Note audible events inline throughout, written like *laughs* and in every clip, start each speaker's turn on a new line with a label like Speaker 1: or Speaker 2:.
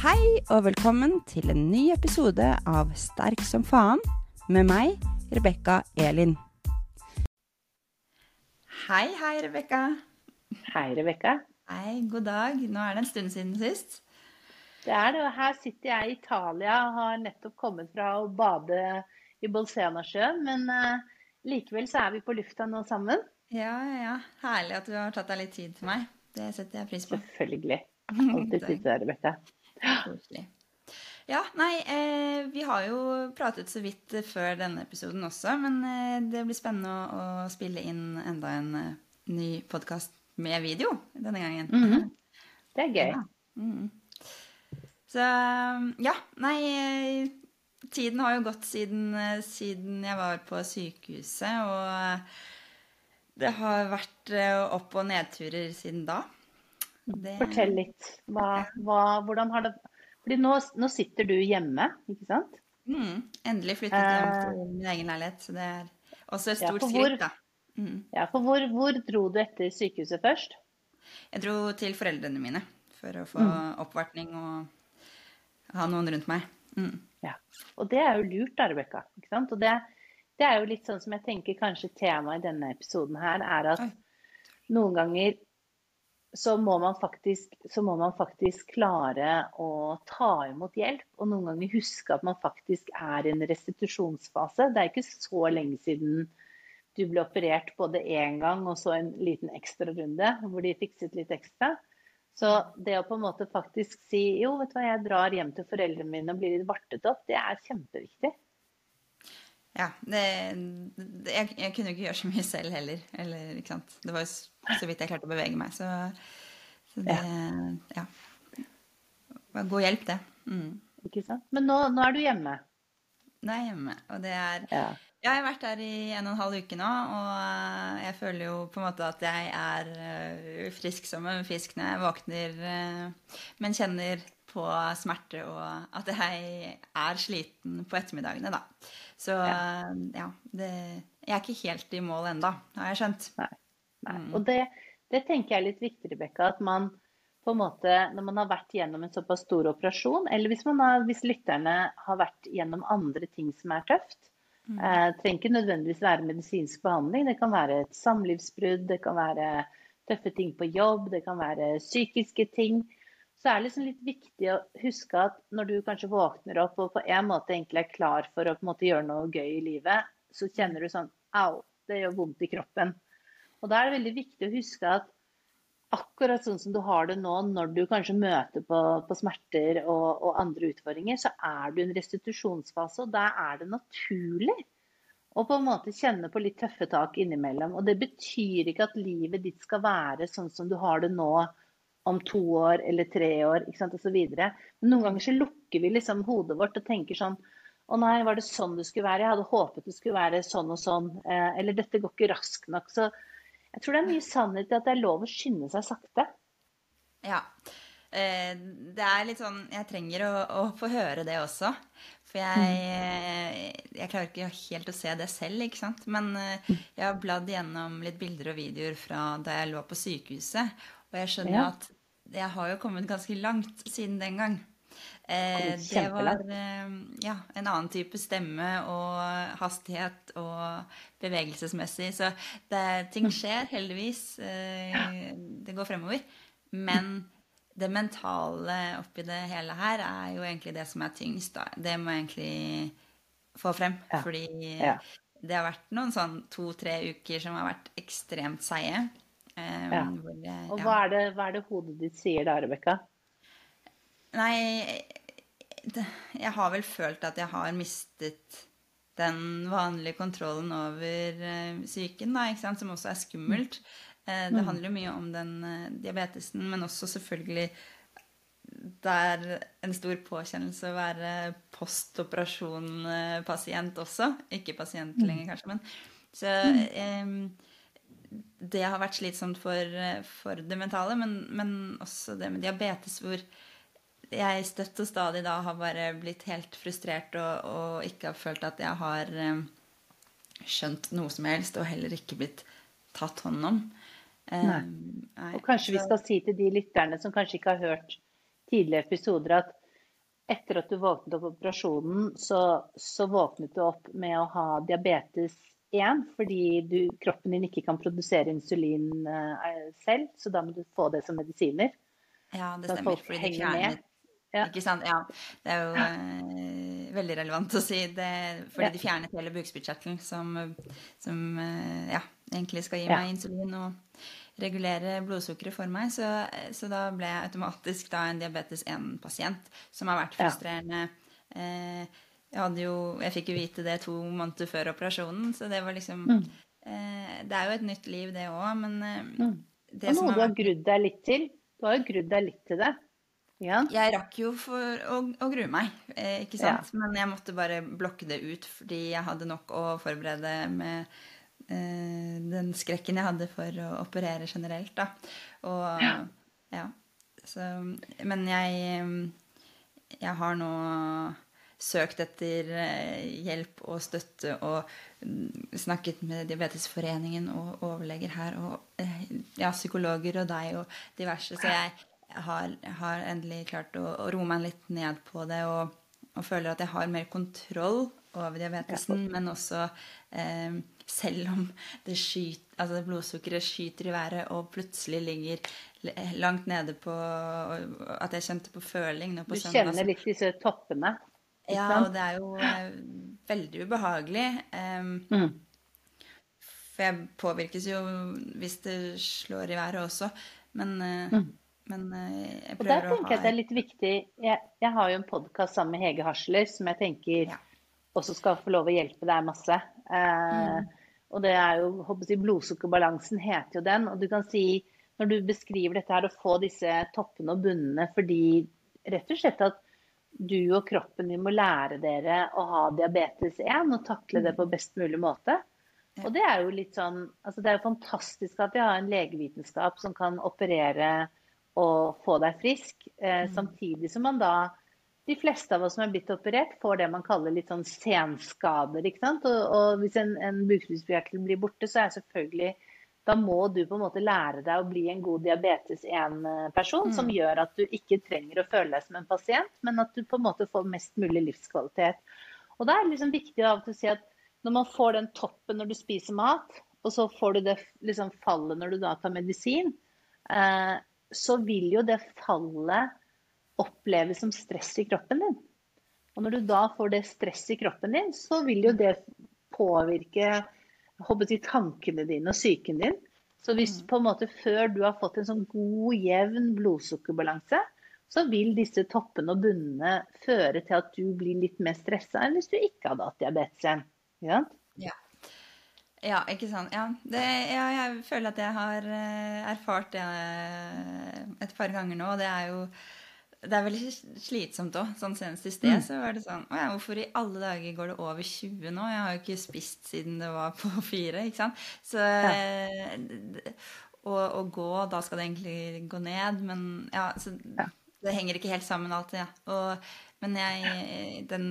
Speaker 1: Hei og velkommen til en ny episode av Sterk som faen med meg, Rebekka Elin. Hei, hei, Rebekka.
Speaker 2: Hei, Rebekka.
Speaker 1: Hei, god dag. Nå er det en stund siden sist.
Speaker 2: Det er det. og Her sitter jeg i Italia og har nettopp kommet fra å bade i Bolsena-sjøen. Men uh, likevel så er vi på lufta nå sammen.
Speaker 1: Ja, ja. Herlig at du har tatt deg litt tid til meg. Det setter jeg pris på.
Speaker 2: Selvfølgelig. *laughs* Alltid tid til deg, Rebekka.
Speaker 1: Koselig. Ja, nei, eh, vi har jo pratet så vidt før denne episoden også, men eh, det blir spennende å, å, spille inn enda en uh, ny podkast med video denne gangen.
Speaker 2: Mm -hmm. *laughs* Det er gøy.
Speaker 1: Ja. Mm. Så ja, nei Tiden har jo gått siden, siden jeg var på sykehuset, og det har vært opp- og nedturer siden da.
Speaker 2: Det... Fortell litt. Hva, hva, hvordan har det Fordi nå, nå, sitter du hjemme, ikke sant?
Speaker 1: Mm, endelig flyttet jeg hjem til min egen leilighet. Så det er også et stort ja, skritt, da.
Speaker 2: Mm. Ja, for hvor, hvor, dro du etter sykehuset først?
Speaker 1: Jeg dro til foreldrene mine for å få mm. oppvartning og ha noen rundt meg. Mm.
Speaker 2: Ja. Og det er jo lurt, da, Rebekka. Og det, det, er jo litt sånn som jeg tenker kanskje temaet i denne episoden her er at Oi. noen ganger så må, faktisk, så må, man faktisk, klare å ta imot hjelp. Og noen ganger huske at man faktisk er i en restitusjonsfase. Det er ikke så lenge siden du ble operert både én gang og så en liten ekstra runde hvor de fikset litt ekstra. Så det å på en måte faktisk si jo, vet du hva, jeg drar hjem til foreldrene mine og blir vartet opp, det er kjempeviktig.
Speaker 1: Ja. Det, det, jeg, jeg, kunne jo ikke gjøre så mye selv heller. Eller, ikke sant? Det var jo så vidt jeg klarte å bevege meg. Så, så det Ja. ja. God hjelp, det. Mm.
Speaker 2: Ikke sant. Men nå, nå, er du hjemme?
Speaker 1: Nå er jeg hjemme. Og det er ja. Jeg har vært der i en og en halv uke nå, og jeg føler jo på en måte at jeg er eh, frisk som en fisk når jeg våkner, eh, men kjenner på smerte og at jeg er sliten på ettermiddagene, da. Så ja, det, jeg er ikke helt i mål enda, har jeg skjønt.
Speaker 2: Nei. Nei. Mm. Og det, det, tenker jeg er litt viktig, Rebekka, at man på en måte, når man har vært gjennom en såpass stor operasjon, eller hvis, har, hvis lytterne har vært gjennom andre ting som er tøft, mm. eh, trenger ikke nødvendigvis være medisinsk behandling. Det kan være et samlivsbrudd, det kan være tøffe ting på jobb, det kan være psykiske ting så er det liksom litt viktig å huske at når du kanskje våkner opp og på en måte egentlig er klar for å måte gjøre noe gøy i livet, så kjenner du sånn Au, det gjør vondt i kroppen. Og da er det veldig viktig å huske at akkurat sånn som du har det nå, når du kanskje møter på, på smerter og, og, andre utfordringer, så er du i en restitusjonsfase, og da er det naturlig å på en måte kjenne på litt tøffe tak innimellom. Og det betyr ikke at livet ditt skal være sånn som du har det nå om to år eller tre år ikke sant, osv. Men noen ganger så lukker vi liksom hodet vårt og tenker sånn Å nei, var det sånn det skulle være? Jeg hadde håpet det skulle være sånn og sånn. Eh, eller dette går ikke raskt nok. Så jeg tror det er mye sannhet i at det er lov å skynde seg sakte.
Speaker 1: Ja. Eh, det er litt sånn Jeg trenger å, å få høre det også. For jeg, mm. jeg, klarer ikke helt å se det selv, ikke sant. Men eh, jeg har bladd gjennom litt bilder og videoer fra da jeg lå på sykehuset. Og jeg skjønner ja. at jeg har jo kommet ganske langt siden den gang. Eh, det var eh, ja, en annen type stemme og hastighet og bevegelsesmessig. Så det, ting skjer, heldigvis. Eh, det går fremover. Men det mentale oppi det hele her er jo egentlig det som er tyngst. Da. Det må jeg egentlig få frem. Ja. Fordi ja. det har vært noen sånn to-tre uker som har vært ekstremt seige.
Speaker 2: Ja. Jeg, og hva er, det, hva er, det, hodet ditt sier da, Rebekka?
Speaker 1: Nei, det, jeg har vel følt at jeg har mistet den vanlige kontrollen over uh, psyken, da, som også er skummelt. Uh, det mm. handler jo mye om den uh, diabetesen, men også selvfølgelig det er en stor påkjennelse å være postoperasjon-pasient også. Ikke pasient mm. lenger, kanskje, men så um, det har vært slitsomt for, for det mentale, men, men, også det med diabetes, hvor jeg støtt og stadig da har bare blitt helt frustrert og, og ikke har følt at jeg har um, skjønt noe som helst, og heller ikke blitt tatt hånd om.
Speaker 2: Um, nei. Og kanskje vi skal si til de lytterne som kanskje ikke har hørt tidligere episoder, at etter at du våknet opp operasjonen, så, så våknet du opp med å ha diabetes 1 fordi du, kroppen din ikke kan produsere insulin uh, selv, så da må du få det som medisiner.
Speaker 1: Ja, det stemmer. Fordi det fjerner ja. Ikke sant? Ja. Det er jo eh, veldig relevant å si det, fordi ja. de fjernet hele bukspyttkjertelen som, som eh, ja, egentlig skal gi meg insulin og regulere blodsukkeret for meg. Så, så, da ble jeg automatisk da en diabetes 1-pasient, som har vært frustrerende. Eh, jeg, jo, jeg fikk jo vite det to måneder før operasjonen, så det var liksom mm. eh, Det er jo et nytt liv, det òg, men eh, mm.
Speaker 2: det Og noe du har grudd deg litt til. Du har jo grudd deg litt til det. Ja.
Speaker 1: Jeg rakk jo for å, å grue meg, eh, ikke sant? Ja. Men jeg måtte bare blokke det ut fordi jeg hadde nok å forberede med eh, den skrekken jeg hadde for å operere generelt, da. Og ja. ja så, men jeg, jeg har nå søkt etter eh, hjelp og støtte og mm, snakket med Diabetesforeningen og overleger her og eh, ja, psykologer og deg og diverse. Så jeg har, har endelig klart å, å, roe meg litt ned på det og, og, føler at jeg har mer kontroll over diabetesen, ja. men også eh, selv om det skyter, altså blodsukkeret skyter i været og plutselig ligger langt nede på At jeg kjente på føling på
Speaker 2: Du kjenner litt disse toppene?
Speaker 1: Ja, og det er jo eh, veldig ubehagelig. Um, mm. For jeg påvirkes jo hvis det slår i været også. Men uh, mm. Men
Speaker 2: eh, jeg prøver å ha Og der tenker jeg det er litt viktig Jeg, jeg har jo en podkast sammen med Hege Hasler som jeg tenker ja. også skal få lov å hjelpe deg masse. Uh, mm. Og det er jo håper jeg, Blodsukkerbalansen heter jo den. Og du kan si, når du beskriver dette her, å få disse toppene og bunnene fordi rett og slett at du og kroppen din må lære dere å ha diabetes 1 og takle det på best mulig måte. Og det er jo litt sånn altså Det er jo fantastisk at vi har en legevitenskap som kan operere og få deg frisk. Eh, mm. Samtidig som man da De fleste av oss som er blitt operert, får det man kaller litt sånn senskader. ikke sant? Og, og hvis en, en blir borte, så er selvfølgelig da må du på en måte lære deg å bli en god diabetes 1-person, mm. som gjør at du ikke trenger å føle deg som en pasient, men at du på en måte får mest mulig livskvalitet. Og da er det liksom viktig av og til å si at når man får den toppen når du spiser mat, og så får du det liksom fallet når du da tar medisin, eh, så vil jo det fallet oppleves som stress i kroppen din. Og når du da får det stress i kroppen din, så vil jo det påvirke håper i tankene dine og psyken din. Så hvis mm. på en måte før du har fått en sånn god, jevn blodsukkerbalanse, så vil disse toppene og bunnene føre til at du blir litt mer stressa enn hvis du ikke hadde hatt diabetes. Ja?
Speaker 1: ja. Ja, ikke sant. Ja, det, ja, jeg føler at jeg har uh, erfart det uh, et par ganger nå. Og det er jo det er veldig slitsomt òg. Sånn senest i sted mm. så var det sånn Å ja, hvorfor i alle dager går det over 20 nå? Jeg har jo ikke spist siden det var på *laughs* fire, ikke sant. Så ja. å, gå, da skal det egentlig gå ned. Men ja, så ja. det henger ikke helt sammen alltid, ja. Og, men jeg den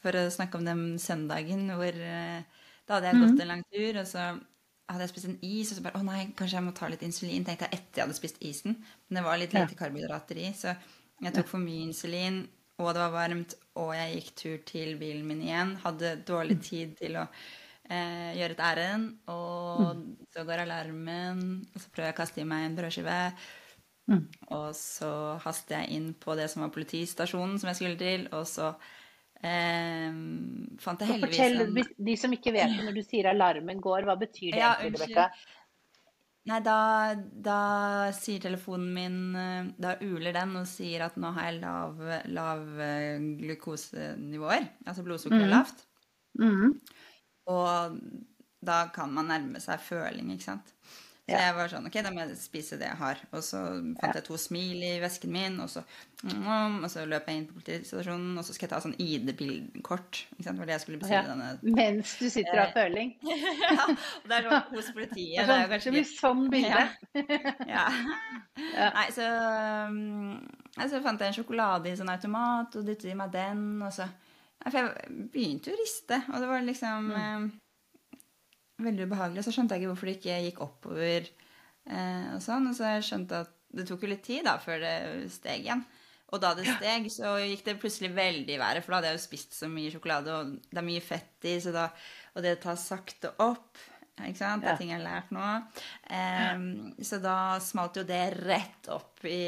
Speaker 1: For å snakke om den søndagen hvor uh, da hadde jeg gått mm. en lang tur, og så hadde jeg spist en is, og så bare Å nei, kanskje jeg må ta litt insulin, tenkte jeg etter jeg hadde spist isen. Men det var litt lite karbohydrater i, så jeg tok for mye insulin, og det var varmt, og jeg gikk tur til bilen min igjen. Hadde dårlig mm. tid til å eh, gjøre et ærend, og mm. så går alarmen, og så prøver jeg å kaste i meg en brødskive. Mm. Og så haster jeg inn på det som var politistasjonen som jeg skulle til, og så Eh, fant jeg heldigvis
Speaker 2: Fortell en... de som ikke vet det, når du sier alarmen går, hva betyr det ja, egentlig, Rebekka?
Speaker 1: Nei, da, da, sier telefonen min eh, Da uler den og sier at nå har jeg lav, lav eh, glukosenivåer. Altså blodsukkeret er mm. lavt. Mm. Og da kan man nærme seg føling, ikke sant. Så ja. jeg var sånn OK, da må jeg spise det jeg har. Og så fant ja. jeg to smil i vesken min, og så, mm, og så løp jeg inn på politistasjonen, og så skal jeg ta sånn ID-kort. Var det jeg skulle beskrive ja. denne
Speaker 2: Mens du sitter og har eh, føling? *laughs*
Speaker 1: ja. Og det er sånn hos politiet. Det, er
Speaker 2: kanskje det blir sånn bilde.
Speaker 1: ja. *laughs* Nei, så um, Så fant jeg en sjokolade i sånn automat, og dyttet i meg den, og så For jeg begynte jo å riste, og det var liksom mm. Veldig ubehagelig. Så skjønte jeg ikke hvorfor det ikke gikk oppover. Eh, og sånn, og så jeg skjønte at det tok jo litt tid da, før det steg igjen. Og da det steg, så gikk det plutselig veldig i været, for da hadde jeg jo spist så mye sjokolade, og det er mye fett i, så da, og det tar sakte opp ikke sant? Det er ting jeg har lært nå. Um, så da smalt jo det rett opp i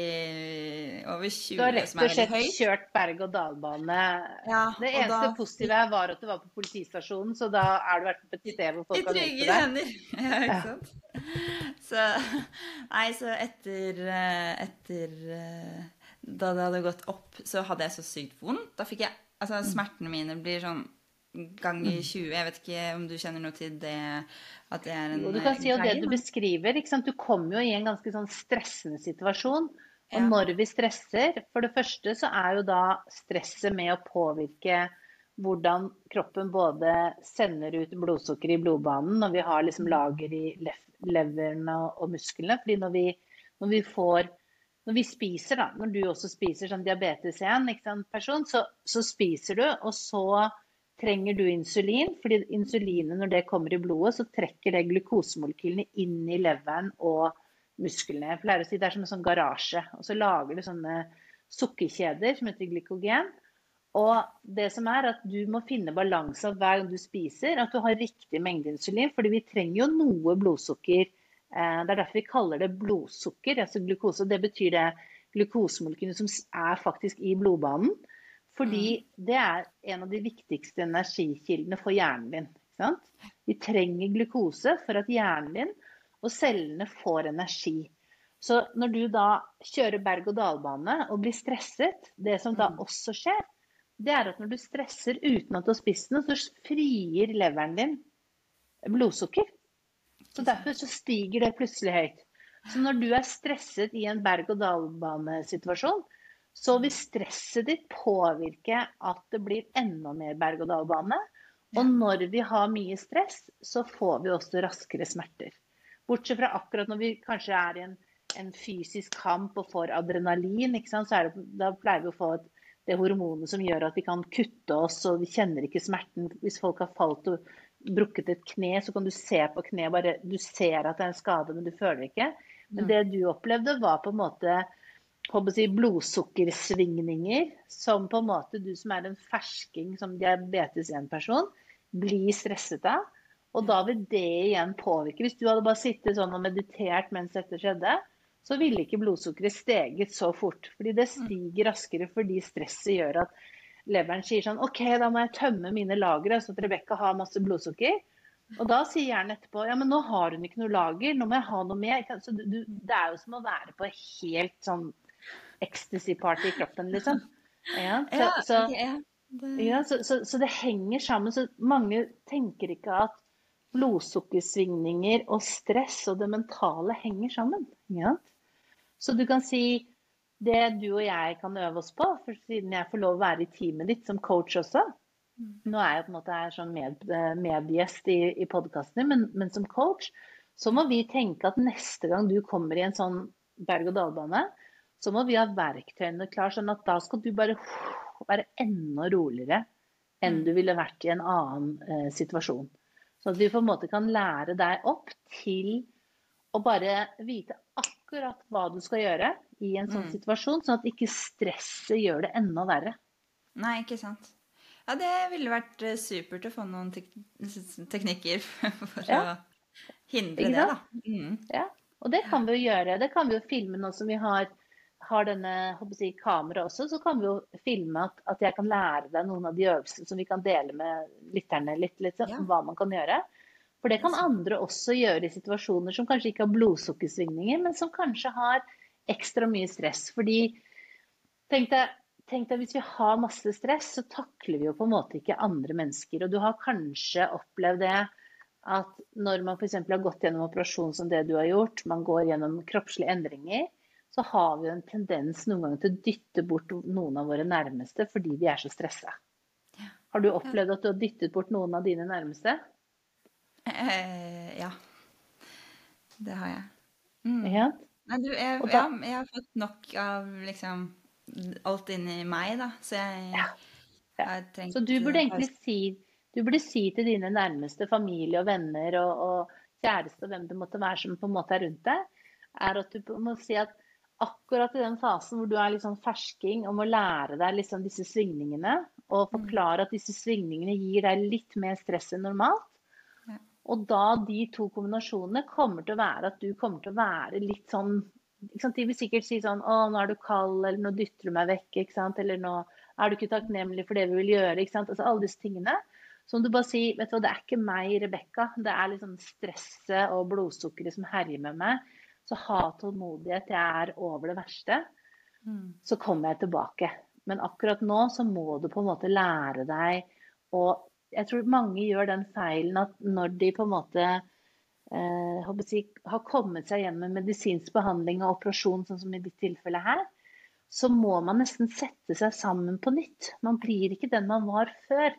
Speaker 1: over 20,
Speaker 2: Du har rett og slett kjørt berg-og-dal-bane. Ja, det eneste da, positive var at du var på politistasjonen, så da er du vært på et sted hvor folk kan hjelpe
Speaker 1: deg. *laughs* Ja, ikke sant. Så, nei, så etter, eh, etter eh, Da det hadde gått opp, så hadde jeg så sykt vondt. Da fikk jeg Altså, smertene mine blir sånn ganger 20. Jeg vet ikke om du kjenner noe til det? At det er en
Speaker 2: jo, du kan si jo det du beskriver ikke sant? Du kommer jo i en ganske sånn stressende situasjon. Og ja. når vi stresser For det første så er jo da stresset med å påvirke hvordan kroppen både sender ut blodsukker i blodbanen når vi har liksom lager i leveren og musklene. fordi når vi, når vi får når vi spiser, da, når du også spiser som diabetes 1-person, så, så, spiser du, og så trenger du insulin. fordi insulinet, når det kommer i blodet, så trekker det glukosemolekylene inn i leveren og musklene. Jeg pleier å si det er som en sånn garasje. Og så lager du sånne sukkerkjeder som heter glykogen. Og det som er at du må finne balanse hver gang du spiser, at du har riktig mengde insulin. fordi vi trenger jo noe blodsukker. Eh, det er derfor vi kaller det blodsukker, altså glukose. Det betyr det glukosemolekylene som er faktisk i blodbanen. Fordi mm. det er en av de viktigste energikildene for hjernen din. Vi trenger glukose for at hjernen din og cellene får energi. Så når du da kjører berg-og-dal-bane og blir stresset, det som da mm. også skjer, det er at når du stresser uten at du har spist noe, så frier leveren din blodsukker. Så derfor så stiger det plutselig høyt. Så når du er stresset i en berg-og-dal-banesituasjon, så vil stresset ditt påvirke at det blir enda mer berg-og-dal-bane. Og når vi har mye stress, så får vi også raskere smerter. Bortsett fra akkurat når vi kanskje er i en, en fysisk kamp og får adrenalin, så det, da pleier vi å få et, det hormonet som gjør at vi kan kutte oss og vi kjenner ikke smerten. Hvis folk har falt og brukket et kne, så kan du se på kneet bare Du ser at det er en skade, men du føler ikke. Men mm. det du opplevde, var på en måte si, blodsukkersvingninger som på en måte du som er en fersking som diabetes 1-person, blir stresset av. Og da vil det igjen påvirke. Hvis du hadde bare sittet sånn og meditert mens dette skjedde, så ville ikke blodsukkeret steget så fort. Fordi det stiger raskere fordi stresset gjør at leveren sier sånn OK, da må jeg tømme mine lagre så at Rebekka har masse blodsukker. Og da sier hjernen etterpå ja, men nå har hun ikke noe lager, nå må jeg ha noe mer. Så du, det er jo som å være på helt sånn ecstasy-party i kroppen, liksom. Ja, så, så, ja, så, så, det henger sammen. Så mange tenker ikke at blodsukkersvingninger og stress og det mentale henger sammen. Ja. Så du kan si det du og jeg kan øve oss på, for siden jeg får lov å være i teamet ditt som coach også Nå er jeg på en måte sånn med, medgjest i, i podkastene, men, men, som coach så må vi tenke at neste gang du kommer i en sånn berg-og-dal-bane, så må vi ha verktøyene klare. sånn at da skal du bare *sighs* være enda roligere enn mm. du ville vært i en annen eh, situasjon. Så at vi på en måte kan lære deg opp til å bare vite akkurat hva du skal gjøre i en sånn mm. situasjon, sånn at ikke stresset gjør det enda verre.
Speaker 1: Nei, ikke sant. Ja, det ville vært eh, supert å få noen tek teknikker *laughs* for ja. å hindre det, da.
Speaker 2: Mm. Ja, og det kan vi jo gjøre. Det kan vi jo filme nå som vi har har denne jeg, kamera også, så kan vi jo filme at, at, jeg kan lære deg noen av de øvelsene som vi kan dele med lytterne litt, litt ja. hva man kan gjøre. For det kan andre også gjøre i situasjoner som kanskje ikke har blodsukkersvingninger, men som kanskje har ekstra mye stress. Fordi tenk deg, tenk deg hvis vi har masse stress, så takler vi jo på en måte ikke andre mennesker. Og du har kanskje opplevd det at når man f.eks. har gått gjennom operasjon som det du har gjort, man går gjennom kroppslige endringer, så har vi jo en tendens noen ganger til å dytte bort noen av våre nærmeste fordi vi er så stressa. Har du opplevd at du har dyttet bort noen av dine nærmeste?
Speaker 1: Eh, ja. Det har jeg. Mm.
Speaker 2: Ja.
Speaker 1: Nei, du, jeg, da, ja, jeg har fått nok av liksom alt inni meg, da. Så jeg, ja.
Speaker 2: Ja. har trengt Så du burde egentlig si, du burde si til dine nærmeste, familie og venner og, og kjæreste og hvem det måtte være som på en måte er rundt deg, er at du må si at akkurat i den fasen hvor du er sånn fersking og må lære deg liksom disse svingningene, og
Speaker 1: Mm.
Speaker 2: forklare at disse svingningene gir deg litt mer stress enn normalt. Og da de to kombinasjonene kommer til å være at du kommer til å være litt sånn? De vil sikkert si sånn Å, nå er du kald, eller nå dytter du meg vekk, ikke sant? Eller nå er du ikke takknemlig for det vi vil gjøre, ikke sant? Altså alle disse tingene. Så om du bare sier Vet du hva, det er ikke meg, Rebekka. Det er liksom stresset og blodsukkeret som herjer med meg. Så ha tålmodighet. Jeg er over det verste.
Speaker 1: Mm.
Speaker 2: Så kommer jeg tilbake. Men akkurat nå så må du på en måte lære deg å Jeg tror mange gjør den feilen at når de på en måte eh, har kommet seg gjennom en medisinsk behandling og operasjon, sånn som i ditt tilfelle her, så må man nesten sette seg sammen på nytt. Man blir ikke den man var før.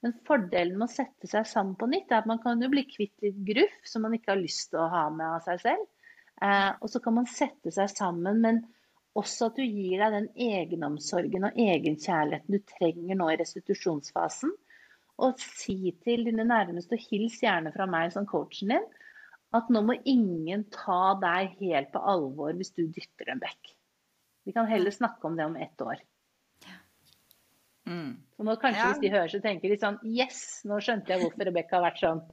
Speaker 2: Men fordelen med å sette seg sammen på nytt, er at man kan jo bli kvitt litt gruff som man ikke har lyst til å ha med av seg selv. Eh, og så kan man sette seg sammen, men også at du gir deg den egenomsorgen og egenkjærligheten du trenger nå i restitusjonsfasen. Og si til dine nærmeste, og hils gjerne fra meg som coachen din, at nå må ingen ta deg helt på alvor hvis du dytter dem vekk. Vi kan heller snakke om det om ett år.
Speaker 1: Mm.
Speaker 2: Og nå kanskje
Speaker 1: Ja.
Speaker 2: hvis de hører, så tenker de sånn Yes, nå skjønte jeg hvorfor Rebekka har vært sånn.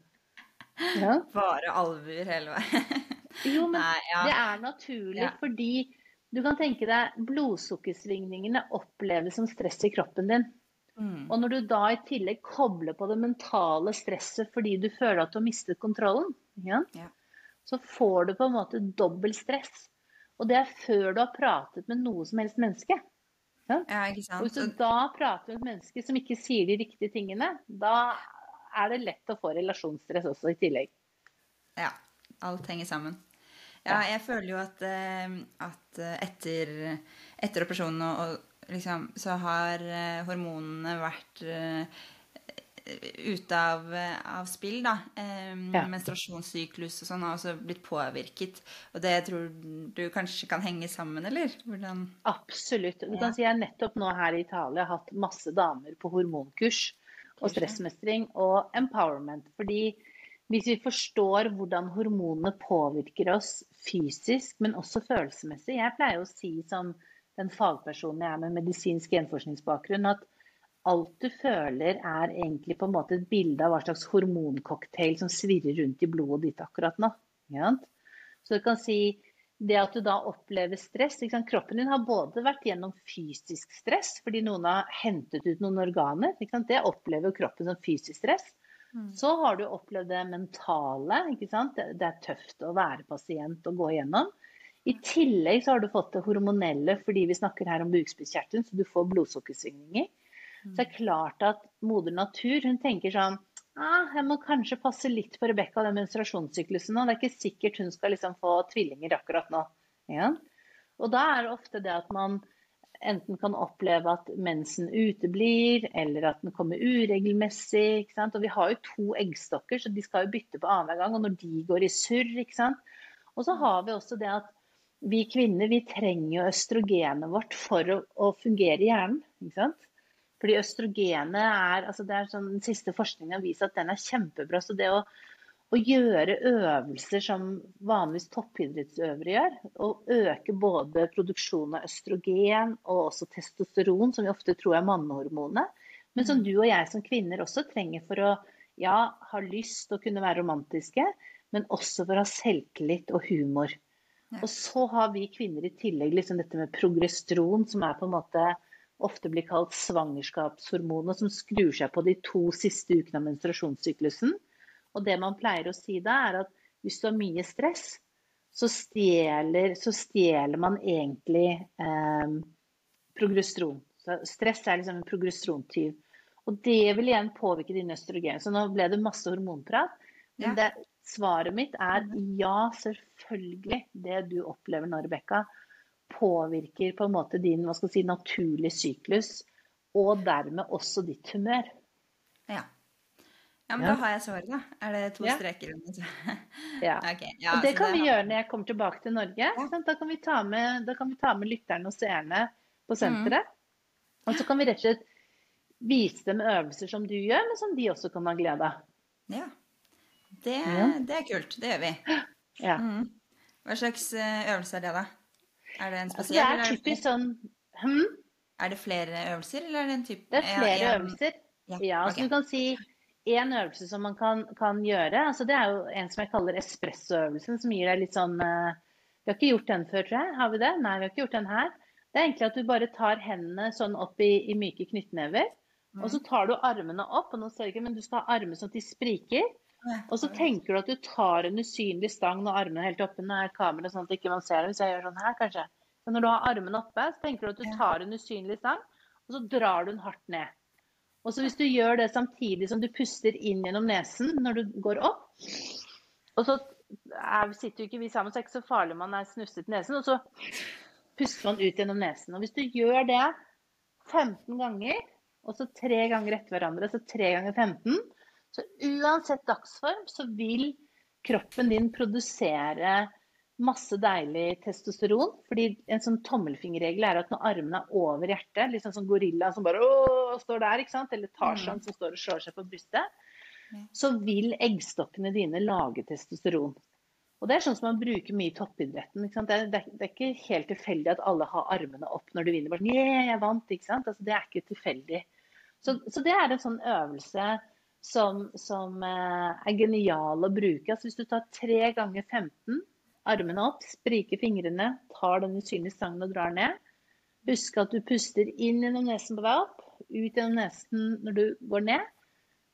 Speaker 2: *laughs* Ja.
Speaker 1: Bare alvor hele veien.
Speaker 2: Jo, men
Speaker 1: Nei, ja.
Speaker 2: det er naturlig
Speaker 1: Ja.
Speaker 2: fordi du kan tenke deg blodsukkersvingningene oppleves som stress i kroppen din.
Speaker 1: Mm.
Speaker 2: Og når du da i tillegg kobler på det mentale stresset fordi du føler at du har mistet kontrollen, ja,
Speaker 1: Ja.
Speaker 2: så får du på en måte dobbelt stress. Og det er før du har pratet med noe som helst menneske.
Speaker 1: Ja, ikke
Speaker 2: Og hvis du da prater med et menneske som ikke sier de riktige tingene, da er det lett å få relasjonsstress også i tillegg.
Speaker 1: Ja, alt henger sammen. Ja, jeg føler jo at, eh, at eh, etter, etter operasjonen og, og liksom, så har eh, hormonene vært ute av, av spill, da. Eh,
Speaker 2: Ja.
Speaker 1: Menstruasjonssyklus og sånn har også blitt påvirket. Og det tror du kanskje kan henge sammen, eller? Hvordan
Speaker 2: Absolutt. Du kan si Jeg nettopp nå her i Italia har hatt masse damer på hormonkurs og stressmestring og empowerment. Fordi hvis vi forstår hvordan hormonene påvirker oss fysisk, men også følelsesmessig Jeg pleier å si som den fagpersonen jeg er med medisinsk genforskningsbakgrunn, at alt du føler er egentlig på en måte et bilde av hva slags hormoncocktail som svirrer rundt i blodet ditt akkurat nå. Så du kan si det at du da opplever stress? Kroppen din har både vært gjennom fysisk stress fordi noen har hentet ut noen organer. Det opplever kroppen som fysisk stress. Så har du opplevd det mentale. Ikke sant? Det er tøft å være pasient og gå igjennom. I tillegg så har du fått det hormonelle fordi vi snakker her om bukspyttkjertelen, så du får blodsukkersvingninger. Så det er klart at moder natur hun tenker sånn ah, jeg må kanskje passe litt på Rebekka den menstruasjonssyklusen nå. Det er ikke sikkert hun skal liksom få tvillinger akkurat nå. Ja? Og da er det ofte det at man enten kan oppleve at mensen uteblir, eller at den kommer uregelmessig. ikke sant? Og vi har jo to eggstokker, så de skal jo bytte på annenhver gang. Og når de går i surr, ikke sant. Og så har vi også det at vi kvinner vi trenger jo østrogenet vårt for å, å fungere i hjernen. ikke sant? Fordi østrogenet er altså det er sånn, Den siste forskningen har vist at den er kjempebra. Så det å, å gjøre øvelser som vanligvis toppidrettsøvere gjør, og øke både produksjonen av østrogen og også testosteron, som vi ofte tror er mannehormonet, men som du og jeg som kvinner også trenger for å ja, ha lyst til å kunne være romantiske, men også for å ha selvtillit og humor. Og så har vi kvinner i tillegg liksom dette med progesteron, som er på en måte ofte blir kalt svangerskapshormonet, som skrur seg på de to siste ukene av menstruasjonssyklusen. Og det man pleier å si da, er at hvis du har mye stress, så stjeler, så stjeler man egentlig eh, progesteron. Så stress er liksom en progesterontyv. Og det vil igjen påvirke din østrogen. Så nå ble det masse hormonprat. Men
Speaker 1: Ja.
Speaker 2: det, svaret mitt er ja, selvfølgelig. Det du opplever nå, Rebekka, påvirker på en måte din hva skal si, naturlige syklus. Og dermed også ditt humør.
Speaker 1: Ja. Ja, men
Speaker 2: Ja.
Speaker 1: da har jeg svaret, da. Er det to
Speaker 2: Ja.
Speaker 1: streker? *laughs*
Speaker 2: Ja.
Speaker 1: Okay. ja,
Speaker 2: Og det
Speaker 1: kan
Speaker 2: kan vi
Speaker 1: har-
Speaker 2: gjøre når jeg kommer tilbake til Norge. Da kan vi ta med, da kan vi ta med lytterne og seerne på senteret. Og så kan vi rett og slett vise dem øvelser som du gjør, men som de også kan ha glede av.
Speaker 1: Ja. Det, det er kult. Det gjør vi. *gasps*
Speaker 2: Ja.
Speaker 1: Mm. Hva slags eh, øvelse er det, da? Er det en
Speaker 2: Altså,
Speaker 1: spesiell?
Speaker 2: det er
Speaker 1: det
Speaker 2: typisk sånn hm?
Speaker 1: Er det flere øvelser, eller er det en type
Speaker 2: Det er flere øvelser.
Speaker 1: Ja,
Speaker 2: Ja, okay.
Speaker 1: så
Speaker 2: du kan si en øvelse som man kan, kan gjøre. Altså det er jo en som jeg kaller espressoøvelsen, som gir deg litt sånn eh, Vi har ikke gjort den før, tror jeg. Har vi det? Nei, vi har ikke gjort den her. Det er egentlig at du bare tar hendene sånn opp i, i myke knyttnever. Og så tar du armene opp, og nå ser jeg ikke, men du skal ha armene sånn at de spriker. Og så tenker du at du tar en usynlig stang når armene er helt oppe. Nå er kameraet sånn at ikke man ser det hvis jeg gjør sånn her, kanskje. Men når du har armene oppe, så tenker du at du tar en usynlig stang, og så drar du den hardt ned. Og så hvis du gjør det samtidig som du puster inn gjennom nesen når du går opp, og så er, sitter jo ikke vi sammen, så er det ikke så farlig om man er snufset i nesen, og så puster man ut gjennom nesen. Og hvis du gjør det 15 ganger, og så tre ganger etter hverandre, så tre ganger 15, så uansett dagsform så vil kroppen din produsere masse deilig testosteron. Fordi en sånn tommelfingerregel er at når armene er over hjertet, litt sånn som gorilla som bare åh, står der, ikke sant? eller Tarzan som står og slår seg på brystet, så vil eggstokkene dine lage testosteron. Og det er sånn som man bruker mye i toppidretten. Ikke sant? Det, er, det, er, ikke helt tilfeldig at alle har armene opp når du vinner. Bare sånn, yeah, jeg vant, ikke sant? Altså, det er ikke tilfeldig. Så, så det er en sånn øvelse som, som eh, er genial å bruke. Altså, hvis du tar tre ganger 15, armene opp, spriker fingrene, tar den usynlige stangen og drar ned. Husk at du puster inn gjennom nesen på vei opp, ut gjennom nesen når du går ned.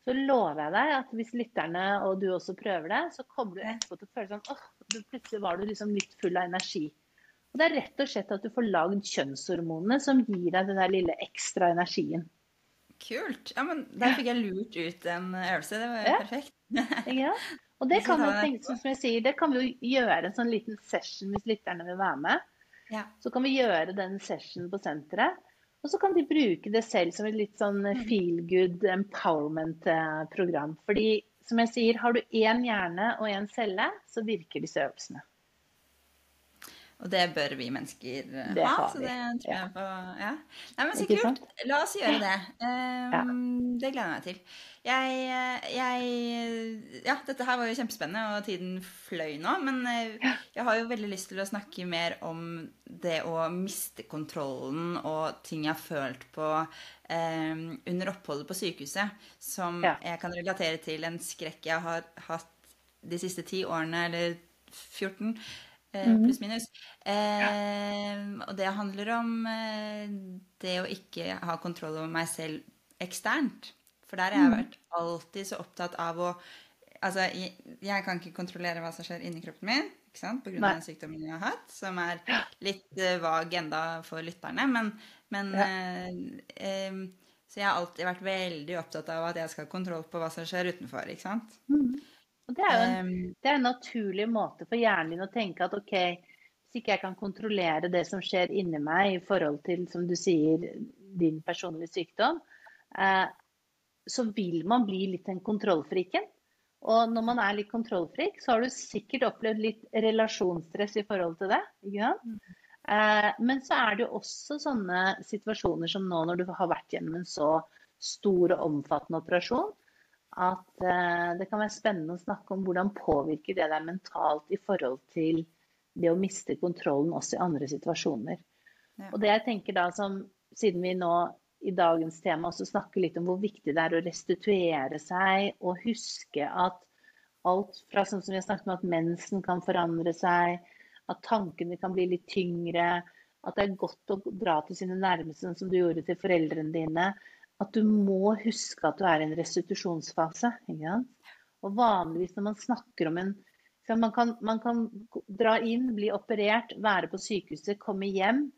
Speaker 2: Så lover jeg deg at hvis lytterne og du også prøver det, så kommer du etterpå til å føle sånn åh, du- plutselig var du liksom litt full av energi. Og det er rett og slett at du får lagd kjønnshormonene som gir deg den der lille ekstra energien.
Speaker 1: Kult. Ja, men Der fikk jeg lurt ut en øvelse. Det var jo
Speaker 2: Ja.
Speaker 1: perfekt.
Speaker 2: ja. *laughs* Og det kan,
Speaker 1: det
Speaker 2: tenke, som jeg sier, det kan vi jo gjøre en sånn liten session hvis lytterne vil være med.
Speaker 1: Ja.
Speaker 2: Så kan vi gjøre den sessionen på senteret. Og så kan de bruke det selv som et litt sånn feel good empowerment-program. Fordi som jeg sier, har du én hjerne og én celle, så virker disse øvelsene.
Speaker 1: Og det bør vi mennesker eh,
Speaker 2: Det
Speaker 1: ha. Så det tror jeg på Ja. Nei, men så kult. La oss gjøre det. Um, Det gleder jeg meg til. Jeg, jeg Ja, dette her var jo kjempespennende, og tiden fløy nå. Men eh, jeg har jo veldig lyst til å snakke mer om det å miste kontrollen og ting jeg har følt på um, under oppholdet på sykehuset, som
Speaker 2: Ja.
Speaker 1: jeg kan relatere til en skrekk jeg har hatt de siste ti årene, eller 14, eh,
Speaker 2: Mhm.
Speaker 1: Pluss minus. Eh, og det handler om eh, det å ikke ha kontroll over meg selv eksternt. For der har jeg
Speaker 2: Mhm.
Speaker 1: vært alltid så opptatt av å Altså, jeg, jeg kan ikke kontrollere hva som skjer inni kroppen min, ikke sant? av den sykdommen jeg har hatt, som er litt eh, vag enda for lytterne. Men, men
Speaker 2: Ja.
Speaker 1: eh, Så jeg har alltid vært veldig opptatt av at jeg skal ha kontroll på hva som skjer utenfor. ikke sant?
Speaker 2: Og det er jo en,
Speaker 1: Em,
Speaker 2: det er en naturlig måte for hjernen din å tenke at OK, hvis ikke jeg kan kontrollere det som skjer inni meg i forhold til, som du sier, din personlige sykdom, eh, så vil man bli litt den kontrollfriken. Og når man er litt kontrollfrik, så har du sikkert opplevd litt relasjonsstress i forhold til det. ikke sant? Eh, men så er det jo også sånne situasjoner som nå, når du har vært gjennom en så stor og omfattende operasjon, at eh, det kan være spennende å snakke om hvordan påvirker det deg mentalt i forhold til det å miste kontrollen også i andre situasjoner.
Speaker 1: Ja.
Speaker 2: Og det jeg tenker da som, siden vi nå i dagens tema også snakker litt om hvor viktig det er å restituere seg og huske at alt fra sånn som vi har snakket om at mensen kan forandre seg, at tankene kan bli litt tyngre, at det er godt å dra til sine nærmeste, sånn som du gjorde til foreldrene dine. At du må huske at du er i en restitusjonsfase. Og vanligvis når man snakker om en man kan, man kan dra inn, bli operert, være på sykehuset, komme hjem.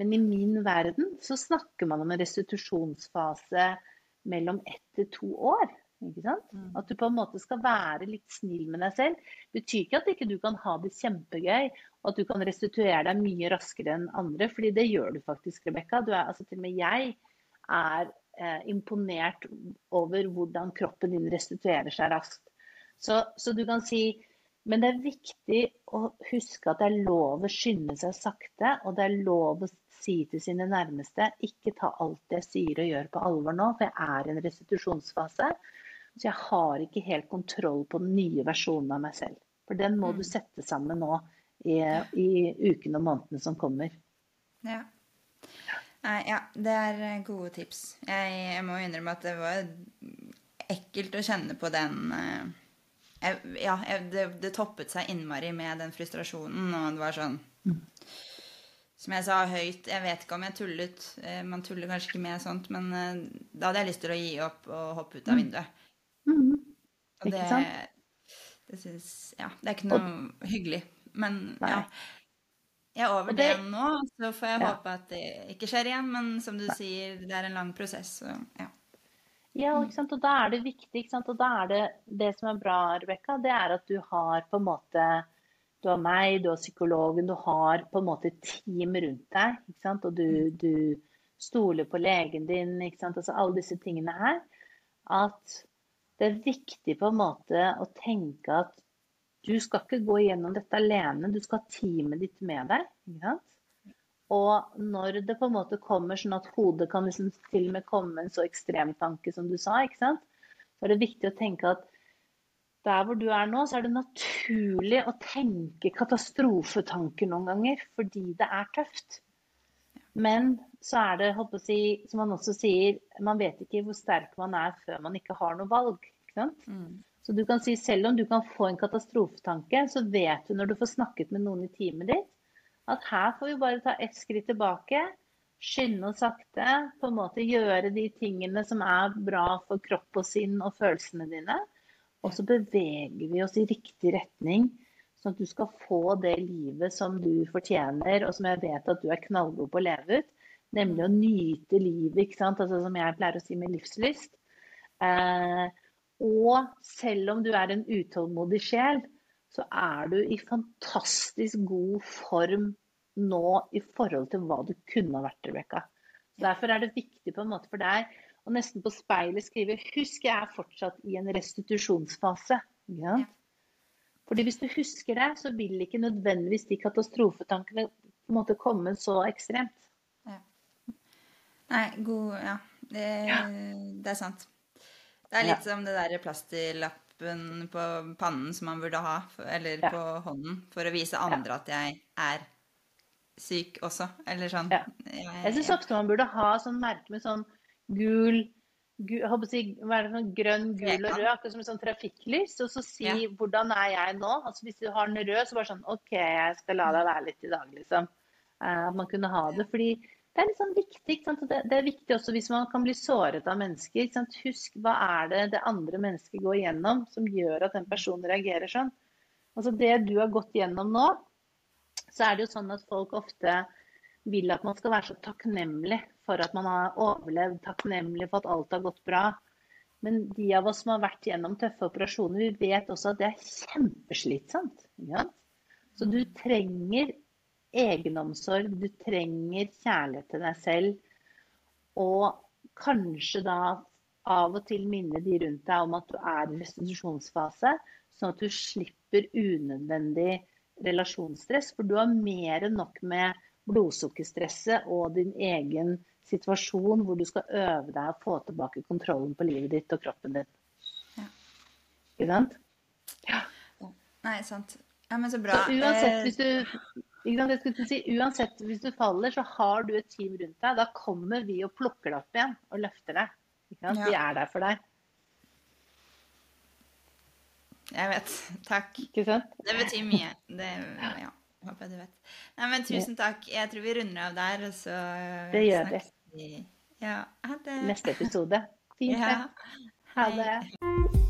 Speaker 2: Men i min verden så snakker man om en restitusjonsfase mellom ett til to år. Sant? At du på en måte skal være litt snill med deg selv. Betyr ikke at ikke du kan ha det kjempegøy, og at du kan restituere deg mye raskere enn andre, fordi det gjør du faktisk, Rebekka. Altså, til og med jeg er imponert over hvordan kroppen din restituerer seg raskt. Så, så du kan si men det er viktig å huske at det er lov å skynde seg sakte, og det er lov å si til sine nærmeste ikke ta alt jeg sier og gjør på alvor nå, for jeg er i en restitusjonsfase. Så jeg har ikke helt kontroll på den nye versjonen av meg selv. For den må du sette sammen nå i, i ukene og månedene som kommer.
Speaker 1: Ja. Nei, ja, det er eh, gode tips. Jeg, jeg må innrømme at det var ekkelt å kjenne på den eh, jeg, Ja, jeg, det, det, toppet seg innmari med den frustrasjonen, og det var sånn mm. Som jeg sa høyt, jeg vet ikke om jeg tullet. Eh, man tuller kanskje ikke med sånt, men da hadde jeg lyst til å gi opp og hoppe ut av mm. vinduet. Mm. Og det, det syns Ja, det er ikke noe hyggelig. Men Nei. ja. Jeg er over det, det, nå, så får jeg ja. håpe at det ikke skjer igjen. Men som du sier, det er en lang prosess. Så, ja.
Speaker 2: ja, ikke sant? og da er det viktig. Ikke sant? Og da er det det som er bra, Rebekka, det er at du har på en måte Du har meg, du har psykologen, du har på en måte team rundt deg. ikke sant? Og du, mm. du stoler på legen din, ikke sant? Altså alle disse tingene her. At det er viktig på en måte å tenke at du skal ikke gå gjennom dette alene, du skal ha teamet ditt med deg. Og når det på en måte kommer sånn at hodet kan liksom til og med komme en så ekstrem tanke som du sa, så er det viktig å tenke at der hvor du er nå, så er det naturlig å tenke katastrofetanker noen ganger, fordi det er tøft. Men så er det, håper si, som man også sier, man vet ikke hvor sterk man er før man ikke har noe valg. ikke sant? Mm. Så du kan si selv om du kan få en katastrofetanke, så vet du når du får snakket med noen i teamet ditt, at her får vi bare ta ett skritt tilbake. Skynde oss sakte. På en måte gjøre de tingene som er bra for kropp og sinn og følelsene dine. Og så beveger vi oss i riktig retning, sånn at du skal få det livet som du fortjener, og som jeg vet at du er knallgod på å leve ut. Nemlig å nyte livet, ikke sant? Altså, som jeg pleier å si med livslyst. Eh, og selv om du er en utålmodig sjel, så er du i fantastisk god form nå i forhold til hva du kunne ha vært, Rebekka. Derfor er det viktig på en måte for deg å nesten på speilet skrive Husk, jeg er fortsatt i en restitusjonsfase. Ja. Fordi hvis du husker det, så vil ikke nødvendigvis de katastrofetankene på en måte komme så ekstremt. Ja.
Speaker 1: Nei, god Ja, det, ja. det er sant. Det er litt ja. som det der plastilappen på pannen som man burde ha, eller ja. på hånden, for å vise andre ja. at jeg er syk også, eller sånn.
Speaker 2: Ja. Jeg, jeg syns ofte man burde ha sånn merke med sånn gul, gul si, hva er det sånn grønn, gul og rød, akkurat som et sånn trafikklys, og så si 'hvordan er jeg nå'? Altså Hvis du har den rød, så bare sånn 'OK, jeg skal la deg være litt i dag', liksom. Uh, at man kunne ha det. fordi det er liksom viktig. Det, det, er viktig også hvis man kan bli såret av mennesker. Husk hva er det det andre mennesket går gjennom som gjør at den personen reagerer sånn. Altså Det du har gått gjennom nå, så er det jo sånn at folk ofte vil at man skal være så takknemlig for at man har overlevd, takknemlig for at alt har gått bra. Men de av oss som har vært gjennom tøffe operasjoner, vi vet også at det er kjempeslitsomt. Ja? Så du trenger egenomsorg, du trenger kjærlighet til deg selv. Og kanskje da av og til minne de rundt deg om at du er i restitusjonsfase, sånn at du slipper unødvendig relasjonsstress. For du har mer enn nok med blodsukkerstresset og din egen situasjon hvor du skal øve deg å få tilbake kontrollen på livet ditt og kroppen din. Ja. Ikke sant?
Speaker 1: Ja. Nei, sant. Ja, men så bra.
Speaker 2: Så uansett, eh, hvis du jeg skulle si, uansett, hvis du faller, så har du et team rundt deg. Da kommer vi og plukker deg opp igjen og løfter deg. Ja. Vi er der for deg.
Speaker 1: Jeg vet. Takk.
Speaker 2: Ikke sant?
Speaker 1: Det betyr mye. Det, ja, håper jeg du vet. Nei, men tusen takk. Jeg tror vi runder av der, og så
Speaker 2: Det gjør vi.
Speaker 1: Ja, ha det.
Speaker 2: Neste episode. Fint. Ja. Ha det.